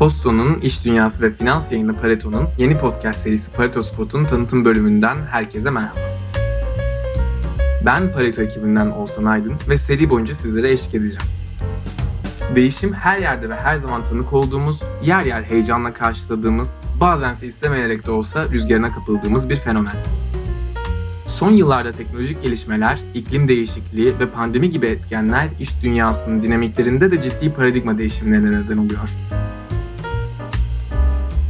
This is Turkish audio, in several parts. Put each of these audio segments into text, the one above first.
Boston'un iş dünyası ve finans yayını Pareto'nun yeni podcast serisi Pareto Spot'un tanıtım bölümünden herkese merhaba. Ben Pareto ekibinden Oğuzhan Aydın ve seri boyunca sizlere eşlik edeceğim. Değişim her yerde ve her zaman tanık olduğumuz, yer yer heyecanla karşıladığımız, bazense istemeyerek de olsa rüzgarına kapıldığımız bir fenomen. Son yıllarda teknolojik gelişmeler, iklim değişikliği ve pandemi gibi etkenler iş dünyasının dinamiklerinde de ciddi paradigma değişimlerine neden oluyor.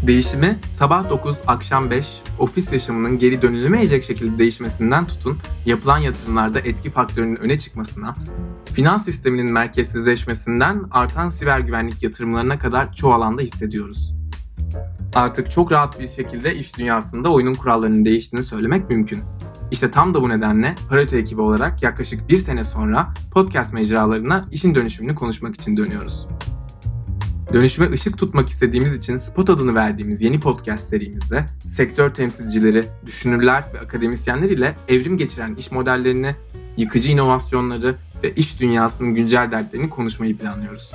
Değişimi sabah 9, akşam 5, ofis yaşamının geri dönülemeyecek şekilde değişmesinden tutun, yapılan yatırımlarda etki faktörünün öne çıkmasına, finans sisteminin merkezsizleşmesinden artan siber güvenlik yatırımlarına kadar çoğu alanda hissediyoruz. Artık çok rahat bir şekilde iş dünyasında oyunun kurallarının değiştiğini söylemek mümkün. İşte tam da bu nedenle Pareto ekibi olarak yaklaşık bir sene sonra podcast mecralarına işin dönüşümünü konuşmak için dönüyoruz. Dönüşüme ışık tutmak istediğimiz için Spot adını verdiğimiz yeni podcast serimizde sektör temsilcileri, düşünürler ve akademisyenler ile evrim geçiren iş modellerini, yıkıcı inovasyonları ve iş dünyasının güncel dertlerini konuşmayı planlıyoruz.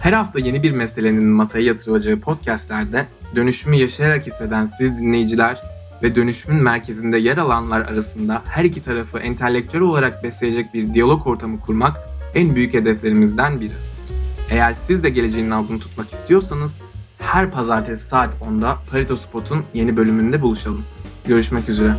Her hafta yeni bir meselenin masaya yatırılacağı podcastlerde dönüşümü yaşayarak hisseden siz dinleyiciler ve dönüşümün merkezinde yer alanlar arasında her iki tarafı entelektüel olarak besleyecek bir diyalog ortamı kurmak en büyük hedeflerimizden biri. Eğer siz de geleceğin altını tutmak istiyorsanız her pazartesi saat 10'da Pareto Spot'un yeni bölümünde buluşalım. Görüşmek üzere.